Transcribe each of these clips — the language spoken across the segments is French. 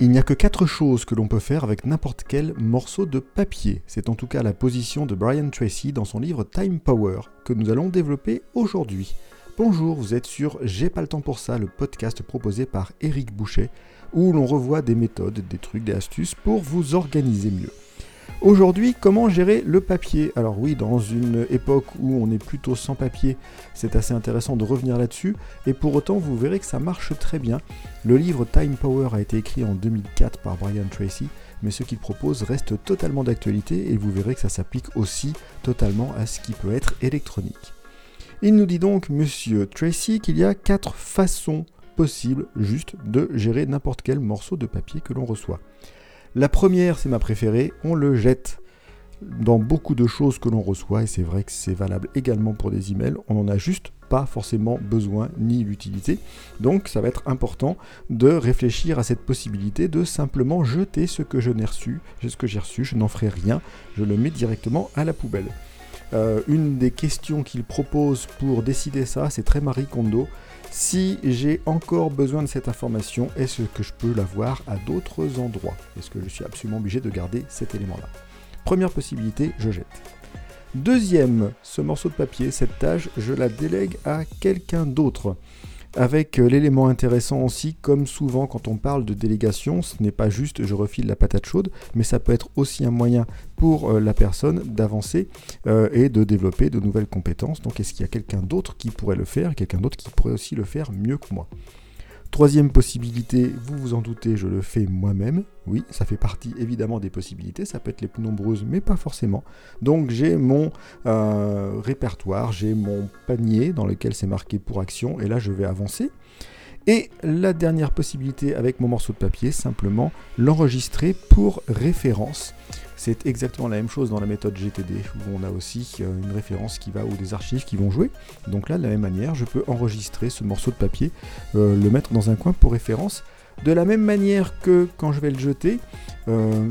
Il n'y a que quatre choses que l'on peut faire avec n'importe quel morceau de papier. C'est en tout cas la position de Brian Tracy dans son livre Time Power que nous allons développer aujourd'hui. Bonjour, vous êtes sur J'ai pas le temps pour ça, le podcast proposé par Eric Boucher, où l'on revoit des méthodes, des trucs, des astuces pour vous organiser mieux. Aujourd'hui, comment gérer le papier? Alors oui, dans une époque où on est plutôt sans papier, c'est assez intéressant de revenir là-dessus, et pour autant, vous verrez que ça marche très bien. Le livre Time Power a été écrit en 2004 par Brian Tracy, mais ce qu'il propose reste totalement d'actualité, et vous verrez que ça s'applique aussi totalement à ce qui peut être électronique. Il nous dit donc, monsieur Tracy, qu'il y a quatre façons possibles juste de gérer n'importe quel morceau de papier que l'on reçoit. La première, c'est ma préférée, on le jette. Dans beaucoup de choses que l'on reçoit, et c'est vrai que c'est valable également pour des emails, on n'en a juste pas forcément besoin ni l'utilité. Donc ça va être important de réfléchir à cette possibilité de simplement jeter ce que je n'ai reçu, ce que j'ai reçu, je n'en ferai rien, je le mets directement à la poubelle. Euh, une des questions qu'il propose pour décider ça, c'est très Marie Kondo. Si j'ai encore besoin de cette information, est-ce que je peux l'avoir à d'autres endroits? Est-ce que je suis absolument obligé de garder cet élément-là? Première possibilité, je jette. Deuxième, ce morceau de papier, cette tâche, je la délègue à quelqu'un d'autre. Avec euh, l'élément intéressant aussi, comme souvent quand on parle de délégation, ce n'est pas juste je refile la patate chaude, mais ça peut être aussi un moyen pour euh, la personne d'avancer euh, et de développer de nouvelles compétences. Donc est-ce qu'il y a quelqu'un d'autre qui pourrait le faire, quelqu'un d'autre qui pourrait aussi le faire mieux que moi? Troisième possibilité, vous vous en doutez, je le fais moi-même. Oui, ça fait partie évidemment des possibilités, ça peut être les plus nombreuses, mais pas forcément. Donc j'ai mon euh, répertoire, j'ai mon panier dans lequel c'est marqué pour action, et là je vais avancer. Et la dernière possibilité avec mon morceau de papier, simplement l'enregistrer pour référence. C'est exactement la même chose dans la méthode GTD, où on a aussi euh, une référence qui va ou des archives qui vont jouer. Donc là, de la même manière, je peux enregistrer ce morceau de papier, euh, le mettre dans un coin pour référence. De la même manière que quand je vais le jeter, euh,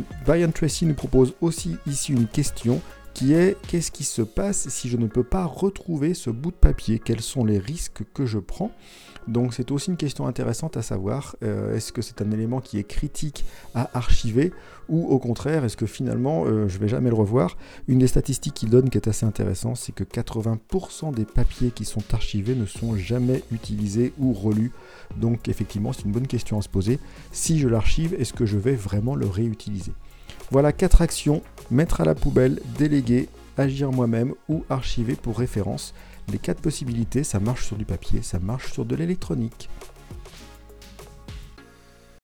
Tracy nous propose aussi ici une question qui est qu'est-ce qui se passe si je ne peux pas retrouver ce bout de papier? Quels sont les risques que je prends? Donc c'est aussi une question intéressante à savoir, euh, est-ce que c'est un élément qui est critique à archiver ou au contraire est-ce que finalement euh, je vais jamais le revoir? Une des statistiques qu'il donne qui est assez intéressante, c'est que 80% des papiers qui sont archivés ne sont jamais utilisés ou relus. Donc effectivement c'est une bonne question à se poser. Si je l'archive, est-ce que je vais vraiment le réutiliser? Voilà quatre actions, mettre à la poubelle, déléguer, agir moi-même ou archiver pour référence. Les quatre possibilités, ça marche sur du papier, ça marche sur de l'électronique.